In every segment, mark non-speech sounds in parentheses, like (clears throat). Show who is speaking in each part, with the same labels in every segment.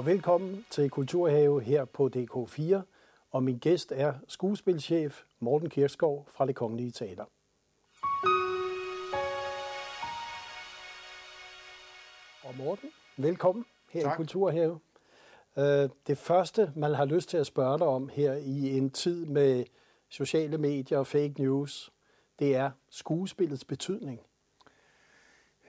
Speaker 1: og velkommen til Kulturhave her på DK4. Og min gæst er skuespilchef Morten Kirskov fra Det Kongelige Teater. Og Morten, velkommen her tak. i Kulturhave. Øh, det første, man har lyst til at spørge dig om her i en tid med sociale medier og fake news, det er skuespillets betydning.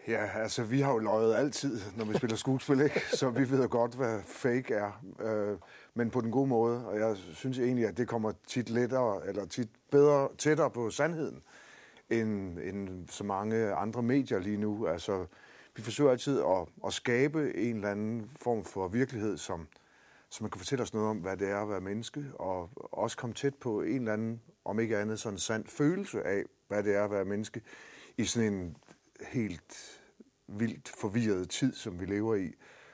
Speaker 2: Ja, altså vi har jo løjet altid, når vi spiller skuespil, ikke? så vi ved godt, hvad fake er, øh, men på den gode måde. Og jeg synes egentlig, at det kommer tit lettere, eller tit bedre, tættere på sandheden, end, end så mange andre medier lige nu. Altså, vi forsøger altid at, at skabe en eller anden form for virkelighed, som, som man kan fortælle os noget om, hvad det er at være menneske, og også komme tæt på en eller anden, om ikke andet, sådan sand følelse af, hvad det er at være menneske, i sådan en helt vildt forvirret tid, som vi lever i,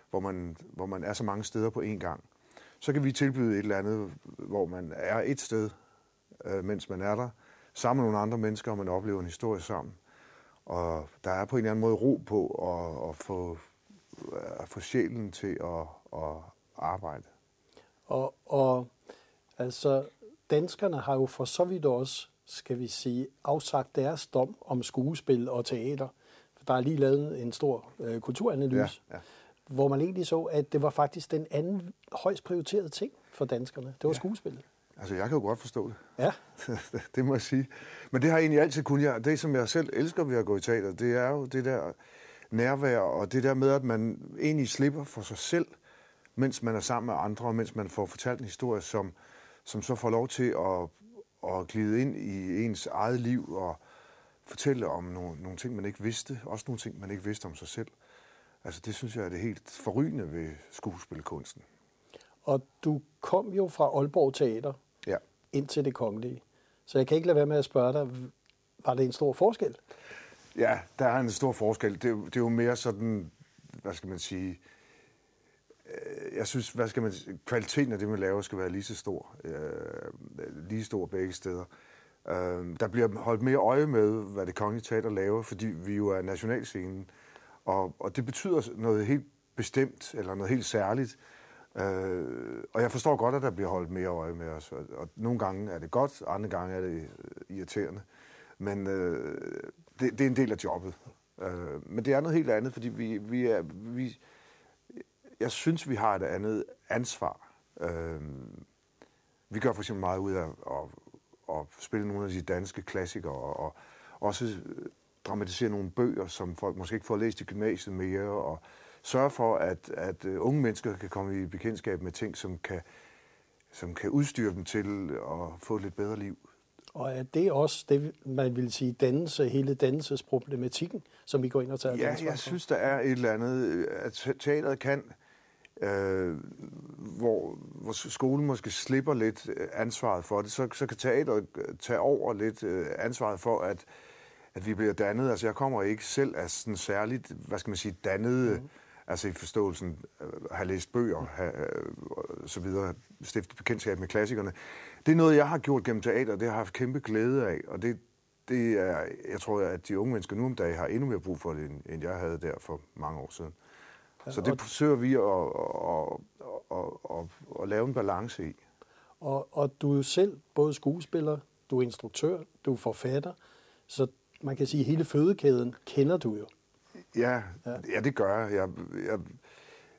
Speaker 2: hvor man, hvor man er så mange steder på én gang. Så kan vi tilbyde et eller andet, hvor man er et sted, øh, mens man er der, sammen med nogle andre mennesker, og man oplever en historie sammen. Og der er på en eller anden måde ro på at, at, få, øh, at få sjælen til at, at arbejde.
Speaker 1: Og, og altså, danskerne har jo for så vidt også, skal vi sige, afsagt deres dom om skuespil og teater. Der er lige lavet en stor øh, kulturanalyse, ja, ja. hvor man egentlig så, at det var faktisk den anden højst prioriterede ting for danskerne. Det var ja. skuespillet.
Speaker 2: Altså, jeg kan jo godt forstå det.
Speaker 1: Ja. (laughs)
Speaker 2: det må jeg sige. Men det har jeg egentlig altid kun. Jeg, det, som jeg selv elsker ved at gå i teater, det er jo det der nærvær, og det der med, at man egentlig slipper for sig selv, mens man er sammen med andre, og mens man får fortalt en historie, som, som så får lov til at, at glide ind i ens eget liv og fortælle om nogle, nogle ting, man ikke vidste. Også nogle ting, man ikke vidste om sig selv. Altså, det synes jeg er det helt forrygende ved skuespilkunsten.
Speaker 1: Og du kom jo fra Aalborg Teater
Speaker 2: ja.
Speaker 1: ind til det kongelige. Så jeg kan ikke lade være med at spørge dig, var det en stor forskel?
Speaker 2: Ja, der er en stor forskel. Det, det er jo mere sådan, hvad skal man sige, Øh, jeg synes, hvad skal man kvaliteten af det, man laver, skal være lige så stor. Øh, lige stor begge steder. Øh, der bliver holdt mere øje med, hvad det kongelige teater laver, fordi vi jo er nationalscenen. Og, og det betyder noget helt bestemt, eller noget helt særligt. Øh, og jeg forstår godt, at der bliver holdt mere øje med os. Og, og nogle gange er det godt, andre gange er det øh, irriterende. Men øh, det, det er en del af jobbet. Øh, men det er noget helt andet, fordi vi, vi er... Vi, jeg synes, vi har et andet ansvar. Øh, vi gør for eksempel meget ud af at, at spille nogle af de danske klassikere, og, og også dramatisere nogle bøger, som folk måske ikke får læst i gymnasiet mere, og sørge for, at, at øh, unge mennesker kan komme i bekendtskab med ting, som kan, som kan udstyre dem til at få et lidt bedre liv.
Speaker 1: Og er det også det, man vil sige, dannelse, hele dannelsesproblematikken, som vi går ind og tager
Speaker 2: Ja, jeg synes, der er et eller andet, at teateret kan, øh, hvor, hvor skolen måske slipper lidt øh, ansvaret for det, så, så kan teateret tage over lidt øh, ansvaret for, at, at vi bliver dannet. Altså, jeg kommer ikke selv af sådan særligt, hvad skal man sige, dannede mm altså i forståelsen, øh, have læst bøger, have, øh, så videre, stifte bekendtskab med klassikerne. Det er noget, jeg har gjort gennem teater, og det har jeg haft kæmpe glæde af, og det, det er, jeg tror, at de unge mennesker nu om dagen har endnu mere brug for det, end jeg havde der for mange år siden. Så det forsøger vi at, at, at, at, at lave en balance i.
Speaker 1: Og, og du er jo selv både skuespiller, du er instruktør, du er forfatter, så man kan sige, at hele fødekæden kender du jo.
Speaker 2: Ja, ja. ja det gør jeg. jeg, jeg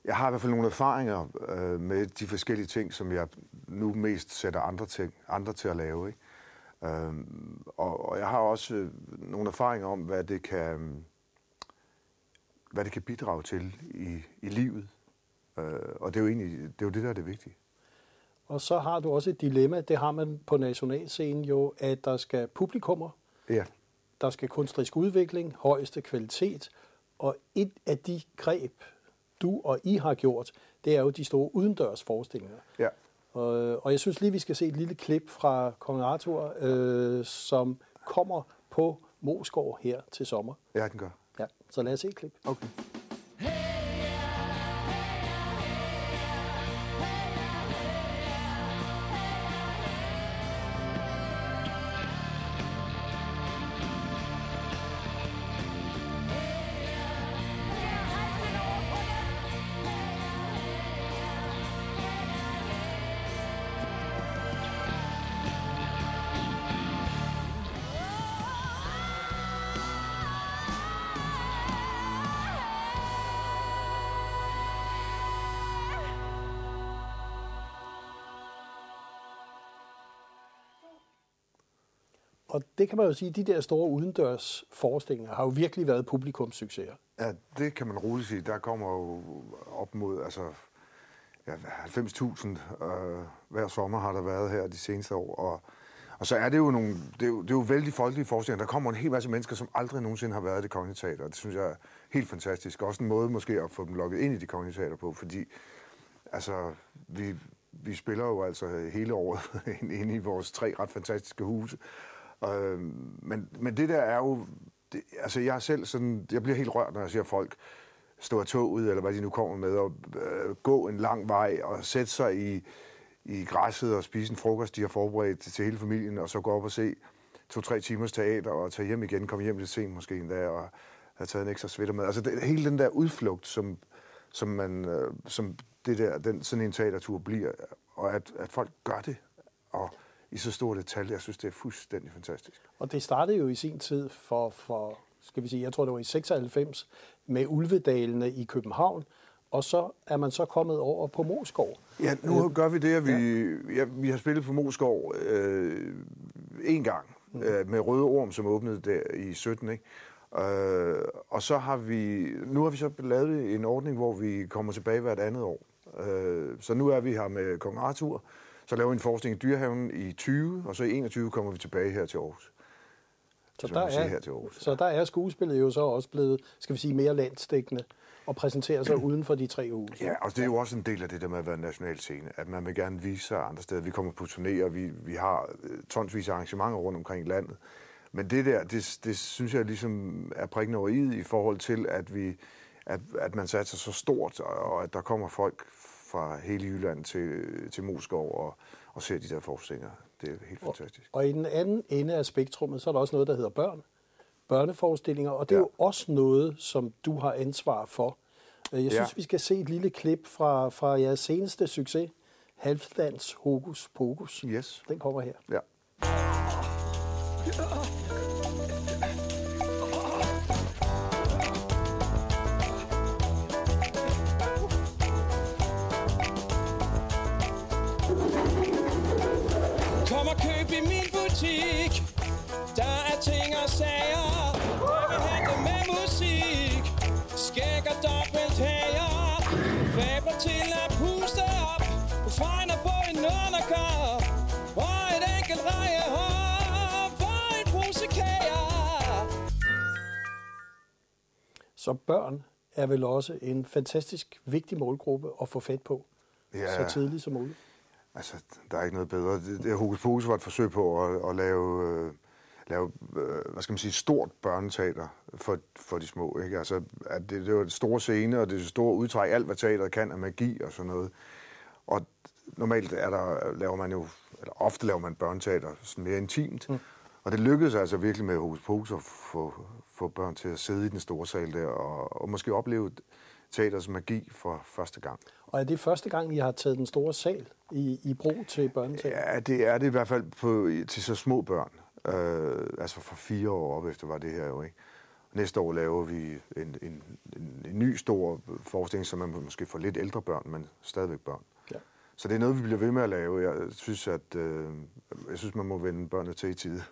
Speaker 2: jeg har i hvert fald nogle erfaringer øh, med de forskellige ting, som jeg nu mest sætter andre, ting, andre til at lave. Ikke? Øhm, og, og jeg har også øh, nogle erfaringer om, hvad det kan, hvad det kan bidrage til i, i livet. Øh, og det er, jo egentlig, det er jo det, der er det vigtige.
Speaker 1: Og så har du også et dilemma, det har man på nationalscenen jo, at der skal publikummer,
Speaker 2: ja.
Speaker 1: der skal kunstnerisk udvikling, højeste kvalitet, og et af de greb, du og I har gjort, det er jo de store udendørs forestillinger.
Speaker 2: Ja.
Speaker 1: Og, og jeg synes lige, vi skal se et lille klip fra Kong Arthur, øh, som kommer på Moskov her til sommer.
Speaker 2: Ja, den gør.
Speaker 1: Så lad os se et klip.
Speaker 2: Okay.
Speaker 1: Og det kan man jo sige, de der store udendørs forestillinger har jo virkelig været publikumssucceser.
Speaker 2: Ja, det kan man roligt sige. Der kommer jo op mod altså, ja, 90.000 øh, hver sommer har der været her de seneste år. Og, og så er det jo nogle, det er jo, det er jo vældig folkelige forestillinger. Der kommer en hel masse mennesker, som aldrig nogensinde har været i det kongelige teater. Det synes jeg er helt fantastisk. Også en måde måske at få dem lukket ind i det kongelige teater på, fordi altså, vi, vi spiller jo altså hele året (laughs) inde i vores tre ret fantastiske huse. Øh, men, men det der er jo... Det, altså jeg selv sådan, jeg bliver helt rørt, når jeg ser folk stå af toget, eller hvad de nu kommer med, og øh, gå en lang vej og sætte sig i, i græsset og spise en frokost, de har forberedt til hele familien, og så gå op og se to-tre timers teater og tage hjem igen, komme hjem lidt sent måske endda, og have taget en ekstra sweater med. Altså det, hele den der udflugt, som, som, man, øh, som det der, den, sådan en teatertur bliver, og at, at folk gør det, og i så stort et tal, jeg synes, det er fuldstændig fantastisk.
Speaker 1: Og det startede jo i sin tid for, for skal vi sige, jeg tror det var i 96, med Ulvedalene i København, og så er man så kommet over på Moskov.
Speaker 2: Ja, nu øh, gør vi det, at vi, ja. Ja, vi har spillet på Moskov øh, en gang, mm. øh, med Røde Orm, som åbnede der i 17, ikke? Øh, og så har vi, nu har vi så lavet en ordning, hvor vi kommer tilbage hvert andet år. Øh, så nu er vi her med Kong Arthur, så laver vi en forskning i Dyrehaven i 20, og så i 21 kommer vi tilbage her til Aarhus.
Speaker 1: Så der, er, her til Aarhus. så der er skuespillet jo så også blevet, skal vi sige, mere landstækkende og præsentere sig uden for de tre uger.
Speaker 2: Ja, og det er jo også en del af det der med at være en national scene, at man vil gerne vise sig andre steder. Vi kommer på turné, og vi, vi har øh, tonsvis af arrangementer rundt omkring i landet. Men det der, det, det synes jeg ligesom er prikken over i, i forhold til, at, vi, at, at man satser så stort, og at der kommer folk fra hele Jylland til, til Moskov og, og ser de der forestillinger. Det er helt fantastisk.
Speaker 1: Og, og i den anden ende af spektrummet, så er der også noget, der hedder børn. Børneforestillinger, og det er ja. jo også noget, som du har ansvar for. Øh, jeg synes, ja. vi skal se et lille klip fra, fra jeres seneste succes, Halvdands Hokus Pokus.
Speaker 2: Yes.
Speaker 1: Den kommer her.
Speaker 2: Ja.
Speaker 1: Til at puste op. Fejner på en underkar Og et enkelt rejehop For en pose kager. Så børn er vel også en fantastisk vigtig målgruppe at få fat på ja. så tidligt som muligt.
Speaker 2: Altså, der er ikke noget bedre. Det, det Hokus Pokus var et forsøg på at, at lave, øh, lave øh, hvad skal man sige, stort børneteater for, for de små. Ikke? Altså, at det, det var et store scene, og det er et store udtræk, alt hvad teateret kan af magi og sådan noget. Og normalt er der, laver man jo, eller ofte laver man børneteater sådan mere intimt. Mm. Og det lykkedes altså virkelig med Hokus Pokus at få, få børn til at sidde i den store sal der, og, og måske opleve teaters magi for første gang.
Speaker 1: Og er det første gang, I har taget den store sal i, i brug til børneteater?
Speaker 2: Ja, det er det i hvert fald på, til så små børn. Øh, altså fra fire år op efter var det her jo, ikke? Næste år laver vi en, en, en, en ny stor forestilling, som er måske for lidt ældre børn, men stadigvæk børn. Ja. Så det er noget, vi bliver ved med at lave. Jeg synes, at øh, jeg synes, man må vende børnene til i tide.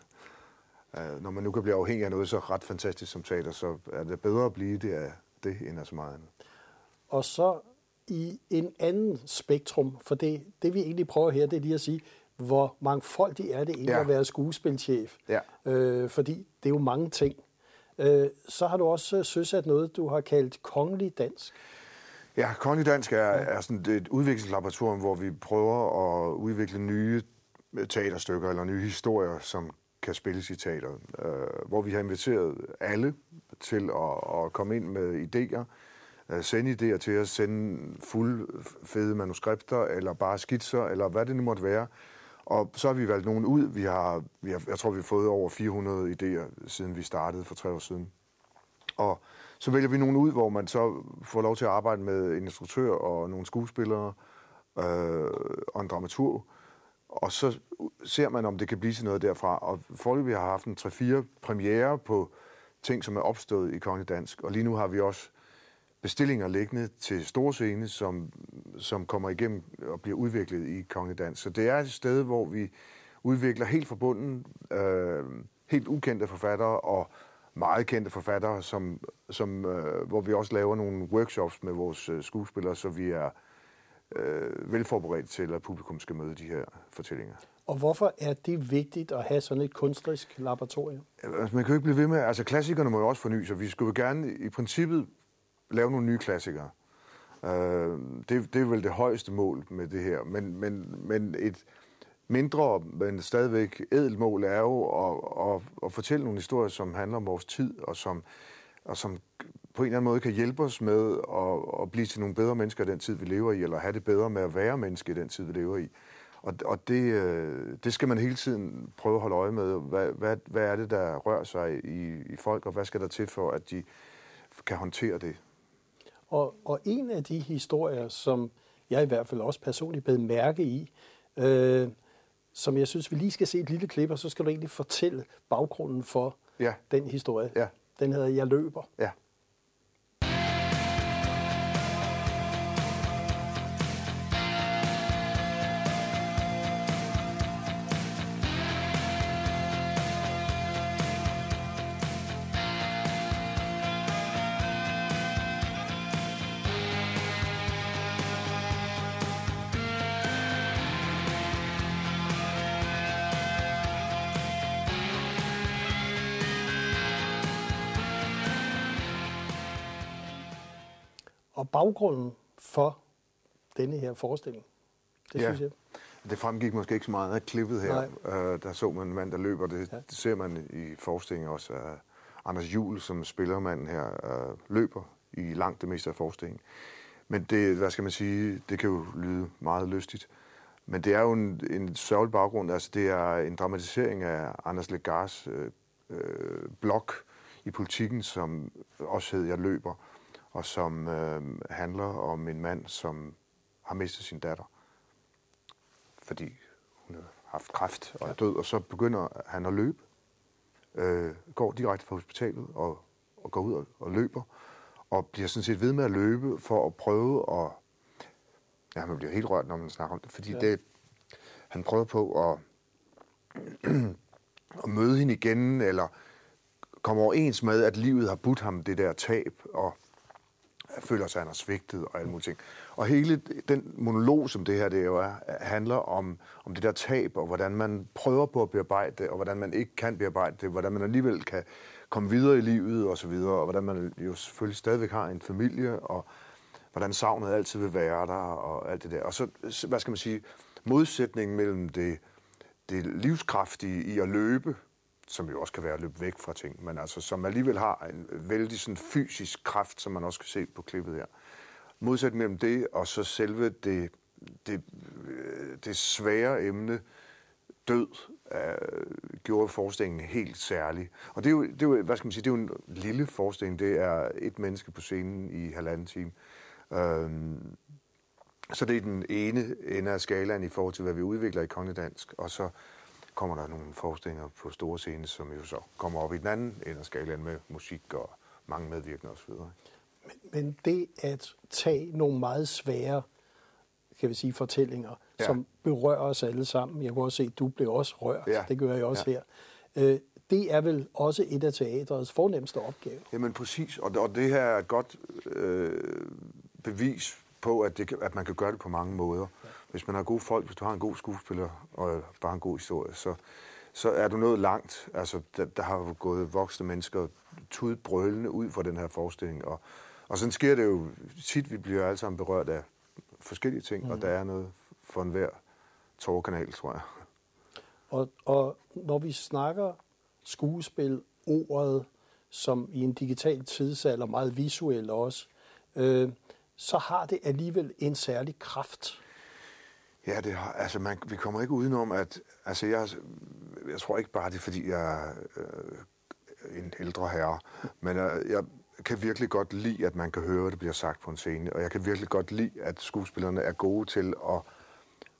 Speaker 2: Uh, når man nu kan blive afhængig af noget så ret fantastisk som teater, så er det bedre at blive det af det, end af så meget andet.
Speaker 1: Og så i en anden spektrum, for det, det vi egentlig prøver her, det er lige at sige, hvor mangfoldig er det egentlig ja. at være skuespilchef. Ja. Øh, fordi det er jo mange ting. Øh, så har du også søsat noget, du har kaldt kongelig dansk.
Speaker 2: Ja, kongelig dansk er, er sådan et udviklingslaboratorium, hvor vi prøver at udvikle nye teaterstykker eller nye historier, som kan spilles i teater. Øh, hvor vi har inviteret alle til at, at komme ind med idéer, øh, Øh, sende idéer til os, sende fuld fede manuskripter, eller bare skitser, eller hvad det nu måtte være, og så har vi valgt nogen ud. Vi har, vi har, jeg tror, vi har fået over 400 idéer, siden vi startede for tre år siden. Og så vælger vi nogen ud, hvor man så får lov til at arbejde med en instruktør og nogle skuespillere øh, og en dramaturg. Og så ser man, om det kan blive til noget derfra. Og forløbig har haft en 3-4 premiere på ting, som er opstået i Kongelig Dansk. Og lige nu har vi også bestillinger liggende til store scene, som, som kommer igennem og bliver udviklet i Kongelig Dans. Så det er et sted, hvor vi udvikler helt forbundet, øh, helt ukendte forfattere og meget kendte forfattere, som, som, øh, hvor vi også laver nogle workshops med vores øh, skuespillere, så vi er øh, velforberedt til, at publikum skal møde de her fortællinger.
Speaker 1: Og hvorfor er det vigtigt at have sådan et kunstnerisk laboratorium?
Speaker 2: Altså, man kan jo ikke blive ved med... Altså, klassikerne må jo også forny sig. Vi skulle gerne i princippet lave nogle nye klassikere. Øh, det, det er vel det højeste mål med det her. Men, men, men et mindre, men stadigvæk edelt mål er jo at, at, at fortælle nogle historier, som handler om vores tid, og som, og som på en eller anden måde kan hjælpe os med at, at blive til nogle bedre mennesker i den tid, vi lever i, eller have det bedre med at være menneske i den tid, vi lever i. Og, og det, øh, det skal man hele tiden prøve at holde øje med. Hvad, hvad, hvad er det, der rører sig i, i folk, og hvad skal der til for, at de kan håndtere det?
Speaker 1: Og, og en af de historier, som jeg i hvert fald også personligt blev mærke i, øh, som jeg synes, vi lige skal se et lille klip, og så skal du egentlig fortælle baggrunden for
Speaker 2: ja.
Speaker 1: den historie.
Speaker 2: Ja.
Speaker 1: Den hedder Jeg løber.
Speaker 2: Ja.
Speaker 1: Og baggrunden for denne her forestilling, det
Speaker 2: Ja.
Speaker 1: synes jeg.
Speaker 2: Det fremgik måske ikke så meget af klippet her. Uh, der så man en mand, der løber. Det, Ja. det ser man i forestillingen også. Uh, Anders Jul, som spillermanden her, uh, løber i langt det meste af forestillingen. Men det, hvad skal man sige, det kan jo lyde meget lystigt. Men det er jo en, en sørgelig baggrund. Altså, det er en dramatisering af Anders Legars øh, øh, blog i politikken, som også hedder Jeg løber, og som øh, handler om en mand, som har mistet sin datter fordi hun har haft kræft og er død, og så begynder han at løbe, øh, går direkte fra hospitalet og, og går ud og, og løber, og bliver sådan set ved med at løbe for at prøve at... Ja, man bliver helt rørt, når man snakker om det, fordi
Speaker 1: Ja.
Speaker 2: det, han prøver på at, (clears throat) at møde hende igen, eller komme overens med, at livet har budt ham det der tab, og føler sig, at han har svigtet og alle mulige ting. Og hele den monolog, som det her det jo er, handler om, om det der tab, og hvordan man prøver på at bearbejde det, og hvordan man ikke kan bearbejde det, hvordan man alligevel kan komme videre i livet og så videre, og hvordan man jo selvfølgelig stadigvæk har en familie, og hvordan savnet altid vil være der, og alt det der. Og så, hvad skal man sige, modsætningen mellem det, det livskraftige i at løbe, som jo også kan være at løbe væk fra ting, men altså som alligevel har en vældig sådan fysisk kraft, som man også kan se på klippet her. Modsætningen mellem det og så selve det, det, øh, det svære emne, død, øh, gjorde forestillingen helt særlig. Og det er, jo, det er jo, hvad skal man sige, det er jo en lille forestilling. Det er et menneske på scenen i halvanden time. Øhm, så det er den ene ende af skalaen i forhold til, hvad vi udvikler i kongedansk. Og så kommer der nogle forestillinger på store scene, som jo så kommer op i den anden ende af skalaen med musik og mange medvirkende osv.
Speaker 1: Men det at tage nogle meget svære kan vi sige, fortællinger, ja.
Speaker 2: Ja.
Speaker 1: som berører os alle sammen. Jeg kunne også se, at du blev også rørt.
Speaker 2: Ja.
Speaker 1: Det gør jeg også
Speaker 2: Ja.
Speaker 1: her. Øh, det er vel også et af teatrets fornemmeste opgave.
Speaker 2: Jamen præcis, og, og det her er et godt øh, bevis på, at, det, at man kan gøre det på mange måder. Hvis man har gode folk, hvis du har en god skuespiller og bare en god historie, så, så er du nået langt. Altså, der, der har jo gået voksne mennesker tudbrølende ud fra den her forestilling, og, og sådan sker det jo tit, vi bliver alle sammen berørt af forskellige ting, mm. og der er noget for enhver tårkanal, tror jeg.
Speaker 1: Og, og når vi snakker skuespil, ordet, som i en digital tidsalder, meget visuelt også, øh, så har det alligevel en særlig kraft.
Speaker 2: Ja, det har, altså man, vi kommer ikke udenom, at altså jeg, jeg tror ikke bare, det er, fordi jeg er øh, en ældre herre, men øh, jeg kan virkelig godt lide, at man kan høre, at det bliver sagt på en scene, og jeg kan virkelig godt lide, at skuespillerne er gode til at,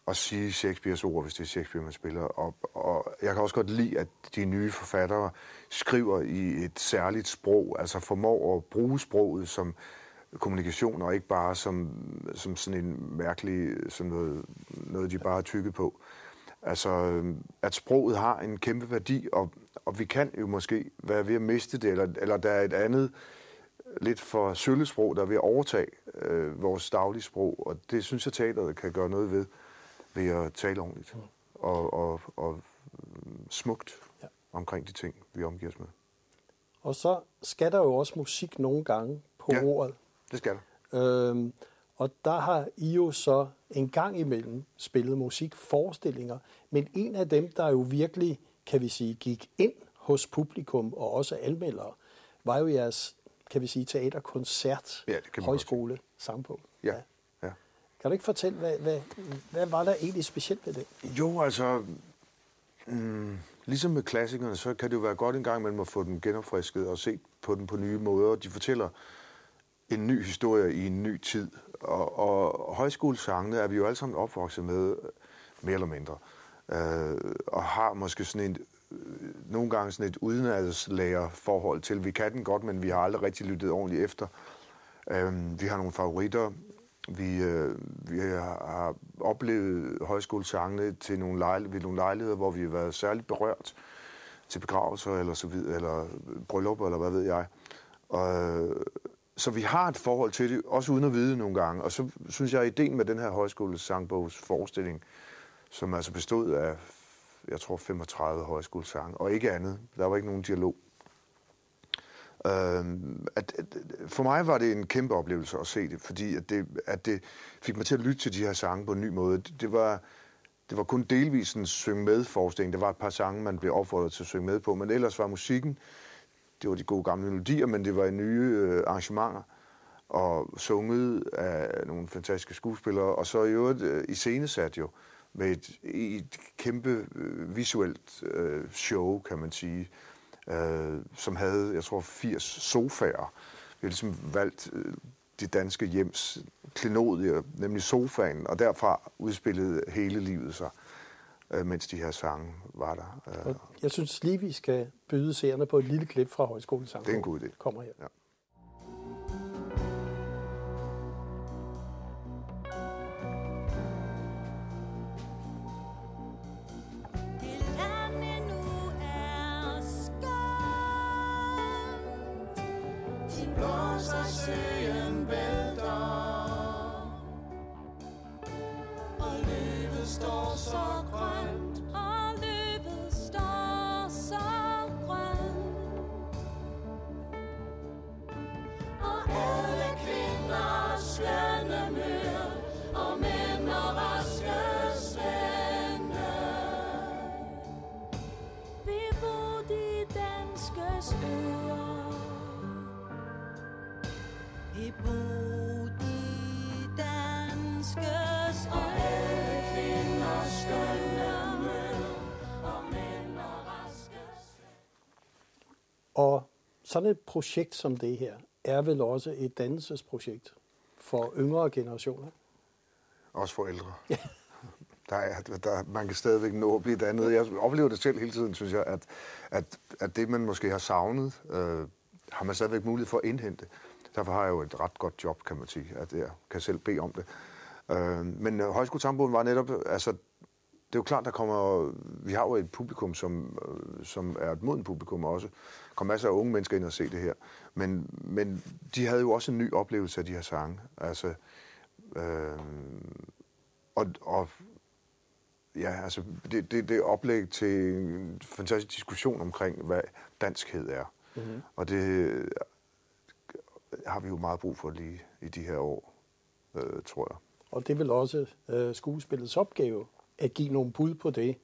Speaker 2: at sige Shakespeares ord, hvis det er Shakespeare, man spiller. Og, og jeg kan også godt lide, at de nye forfattere skriver i et særligt sprog, altså formår at bruge sproget som kommunikation, og ikke bare som, som sådan en mærkelig, sådan noget, noget de bare er tykket på. Altså, at sproget har en kæmpe værdi, og, og vi kan jo måske være ved at miste det, eller, eller der er et andet lidt for sølle sprog, der er ved at overtage øh, vores daglige sprog, og det synes jeg, teateret kan gøre noget ved, ved at tale ordentligt mm. og, og, og smukt ja. omkring de ting, vi omgiver os med.
Speaker 1: Og så skal der jo også musik nogle gange på
Speaker 2: Ja.
Speaker 1: ordet.
Speaker 2: Det skal der.
Speaker 1: Øhm, og der har I jo så en gang imellem spillet musikforestillinger, men en af dem, der jo virkelig, kan vi sige, gik ind hos publikum og også anmeldere, var jo jeres, kan vi sige, teaterkoncert,
Speaker 2: Ja, det kan
Speaker 1: højskole, sangbog.
Speaker 2: Ja. ja.
Speaker 1: Kan du ikke fortælle, hvad, hvad, hvad var der egentlig specielt ved det?
Speaker 2: Jo, altså, mm, ligesom med klassikerne, så kan det jo være godt en gang imellem at få dem genopfrisket og se på dem på nye måder. De fortæller en ny historie i en ny tid. Og, og højskolesangene er vi jo alle sammen opvokset med, mere eller mindre. Øh, og har måske sådan en, øh, nogle gange sådan et udenadslærer forhold til. Vi kan den godt, men vi har aldrig rigtig lyttet ordentligt efter. Øh, vi har nogle favoritter. Vi, øh, vi har, har oplevet højskolesangene til nogle lejl- ved nogle lejligheder, hvor vi har været særligt berørt til begravelser eller så videre, eller bryllup, eller hvad ved jeg. Og, øh, så vi har et forhold til det, også uden at vide nogle gange. Og så synes jeg, at ideen med den her højskolesangbogs forestilling, som altså bestod af, jeg tror, 35 højskolesange, og ikke andet. Der var ikke nogen dialog. Øh, at, at, for mig var det en kæmpe oplevelse at se det, fordi at det, at det fik mig til at lytte til de her sange på en ny måde. Det, det var, det var kun delvis en syng med forestilling. Der var et par sange, man blev opfordret til at synge med på, men ellers var musikken, det var de gode gamle melodier, men det var nye øh, arrangementer og sunget af nogle fantastiske skuespillere, og så i øvrigt øh, iscenesat jo med et, et kæmpe øh, visuelt øh, show, kan man sige, øh, som havde, jeg tror, 80 sofaer. Vi har ligesom valgt øh, de danske hjems klenodier, nemlig sofaen, og derfra udspillede hele livet sig, øh, mens de her sange var der. Øh,
Speaker 1: jeg synes lige, vi skal byde seerne på et lille klip fra højskolesangbog.
Speaker 2: Det er en god idé.
Speaker 1: Kommer her.
Speaker 2: Ja.
Speaker 3: Og
Speaker 1: sådan et projekt som det her er vel også et dannelsesprojekt for yngre generationer.
Speaker 2: Også for ældre. (laughs) Der er, der, man kan stadigvæk nå at blive dannet. Jeg oplever det selv hele tiden, synes jeg, at, at, at det, man måske har savnet, øh, har man stadigvæk mulighed for at indhente. Derfor har jeg jo et ret godt job, kan man sige, at jeg kan selv bede om det. Øh, men øh, højskolesambogen var netop, altså, det er jo klart, der kommer, vi har jo et publikum, som, øh, som er et moden publikum også. Kommer masser af unge mennesker ind og se det her. Men, men de havde jo også en ny oplevelse af de her sange. Altså, øh, og, og ja, altså, det, det, det er oplæg til en fantastisk diskussion omkring, hvad danskhed er. Mm-hmm. Og det har vi jo meget brug for lige i de her år, øh, tror jeg.
Speaker 1: Og det er vel også øh, skuespillets opgave at give nogle bud på det,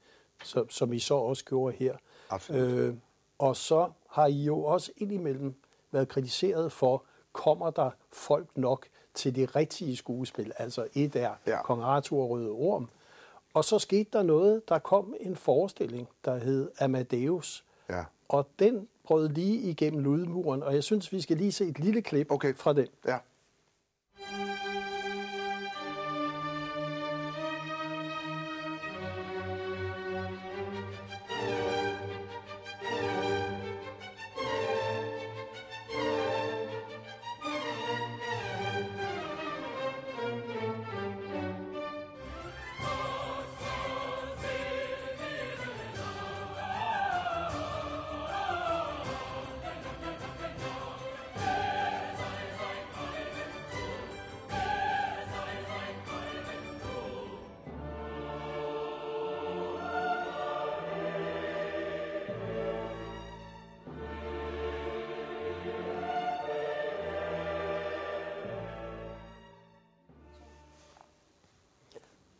Speaker 1: så, som I så også gjorde her.
Speaker 2: Absolut.
Speaker 1: Øh, og så har I jo også indimellem været kritiseret for, kommer der folk nok til det rigtige skuespil? Altså et er
Speaker 2: Ja.
Speaker 1: Kong Arthur og Røde Orm. Og så skete der noget, der kom en forestilling, der hed Amadeus.
Speaker 2: Ja.
Speaker 1: Og den brød lige igennem lydmuren, og jeg synes, vi skal lige se et lille klip
Speaker 2: Okay.
Speaker 1: fra den.
Speaker 2: Ja.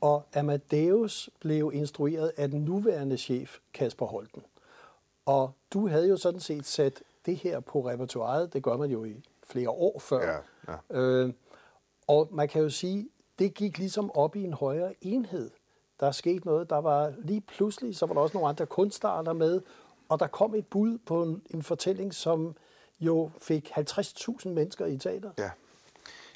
Speaker 1: Og Amadeus blev instrueret af den nuværende chef, Kasper Holten. Og du havde jo sådan set sat det her på repertoiret. Det gør man jo i flere år før.
Speaker 2: Ja, ja.
Speaker 1: Øh, og man kan jo sige, det gik ligesom op i en højere enhed. Der er sket noget. Der var lige pludselig, så var der også nogle andre kunstarter med, og der kom et bud på en, en fortælling, som jo fik 50.000 mennesker i teater.
Speaker 2: Ja.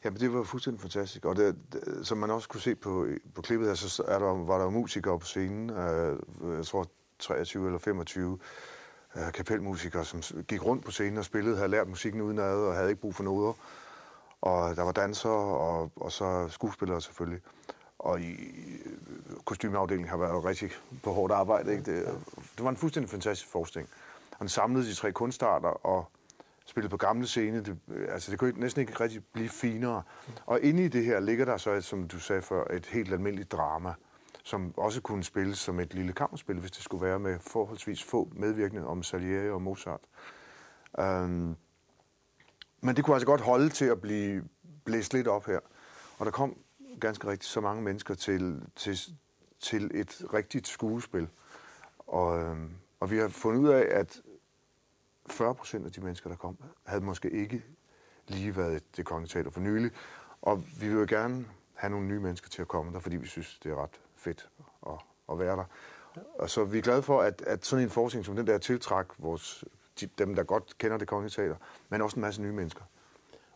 Speaker 2: Ja, men det var fuldstændig fantastisk. Og det, det, som man også kunne se på, på klippet her, så er der, var der musikere på scenen. Øh, jeg tror 23 eller 25 øh, kapelmusikere, som gik rundt på scenen og spillede, havde lært musikken udenad og havde ikke brug for noder. Og der var dansere og, og så skuespillere selvfølgelig. Og i øh, kostymeafdelingen har været rigtig på hårdt arbejde. Ikke? Det, det var en fuldstændig fantastisk forestilling. Han samlede de tre kunstarter og spillet på gamle scene. Det, øh, altså, det kunne ikke- næsten ikke rigtig blive finere. Og inde i det her ligger der så, et, som du sagde før, et helt almindeligt drama, som også kunne spilles som et lille kammerspil, hvis det skulle være med forholdsvis få medvirkende om Salieri og Mozart. Um, men det kunne altså godt holde til at blive blæst lidt op her. Og der kom ganske rigtigt så mange mennesker til, til, til et rigtigt skuespil. Og, øhm, og vi har fundet ud af, at 40 procent af de mennesker, der kom, havde måske ikke lige været det kongelige teater for nylig. Og vi vil jo gerne have nogle nye mennesker til at komme der, fordi vi synes, det er ret fedt at, at være der. Og så vi er glade for, at, at sådan en forskning som den der tiltræk vores, de, dem, der godt kender det kongelige teater, men også en masse nye mennesker.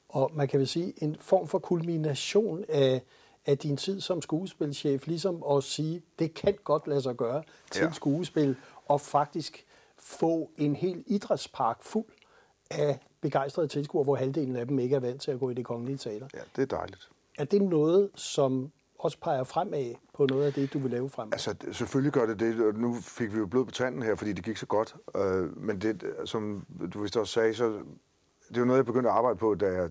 Speaker 1: Og man kan vel sige en form for kulmination af, af din tid som skuespilchef, ligesom at sige, det kan godt lade sig gøre til
Speaker 2: ja.
Speaker 1: skuespil, og faktisk få en hel idrætspark fuld af begejstrede tilskuere, hvor halvdelen af dem ikke er vant til at gå i det kongelige teater.
Speaker 2: Ja, det er dejligt.
Speaker 1: Er det noget, som også peger fremad på noget af det, du vil lave fremad?
Speaker 2: Altså, selvfølgelig gør det det. Nu fik vi jo blod på tanden her, fordi det gik så godt. Øh, men det, som du vist også sagde, så det er jo noget, jeg begyndte at arbejde på, da jeg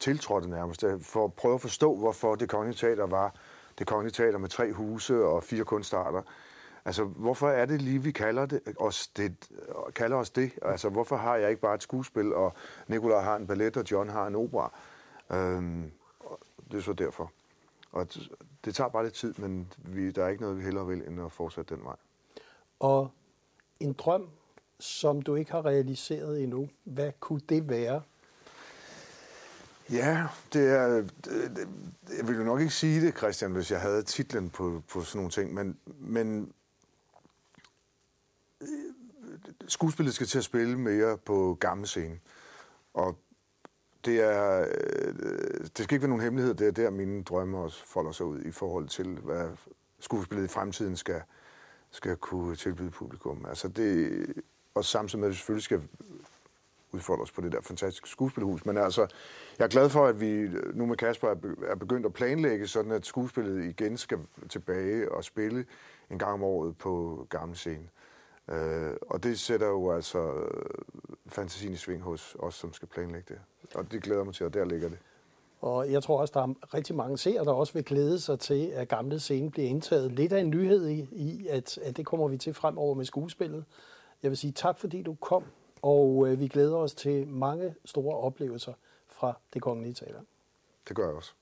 Speaker 2: tiltrådte nærmest, for at prøve at forstå, hvorfor det kongelige teater var det kongelige teater med tre huse og fire kunstarter. Altså, hvorfor er det lige, vi kalder, det, os det, kalder os det? Altså, hvorfor har jeg ikke bare et skuespil, og Nicolai har en ballet, og John har en opera? Øhm, og det er så derfor. Og det, det tager bare lidt tid, men vi, der er ikke noget, vi hellere vil, end at fortsætte den vej.
Speaker 1: Og en drøm, som du ikke har realiseret endnu, hvad kunne det være?
Speaker 2: Ja, det er... Det, det, jeg ville jo nok ikke sige det, Christian, hvis jeg havde titlen på, på sådan nogle ting, men, men øh, skuespillet skal til at spille mere på gammel scene. Og det er... øh, Det skal ikke være nogen hemmelighed, det er der, mine drømme også folder sig ud i forhold til, hvad skuespillet i fremtiden skal, skal kunne tilbyde publikum. Altså det, og samtidig med, at vi selvfølgelig skal udfolde os på det der fantastiske skuespilhus. Men altså, jeg er glad for, at vi nu med Kasper er begyndt at planlægge, sådan at skuespillet igen skal tilbage og spille en gang om året på gamle scene. Øh, og det sætter jo altså øh, fantasien i sving hos os, som skal planlægge det. Og det glæder mig til, og der ligger det.
Speaker 1: Og jeg tror også, der er rigtig mange seere, der også vil glæde sig til, at gamle scene bliver indtaget. Lidt af en nyhed i, i at, at det kommer vi til fremover med skuespillet. Jeg vil sige tak, fordi du kom, og øh, vi glæder os til mange store oplevelser fra det kongelige teater.
Speaker 2: Det gør jeg også.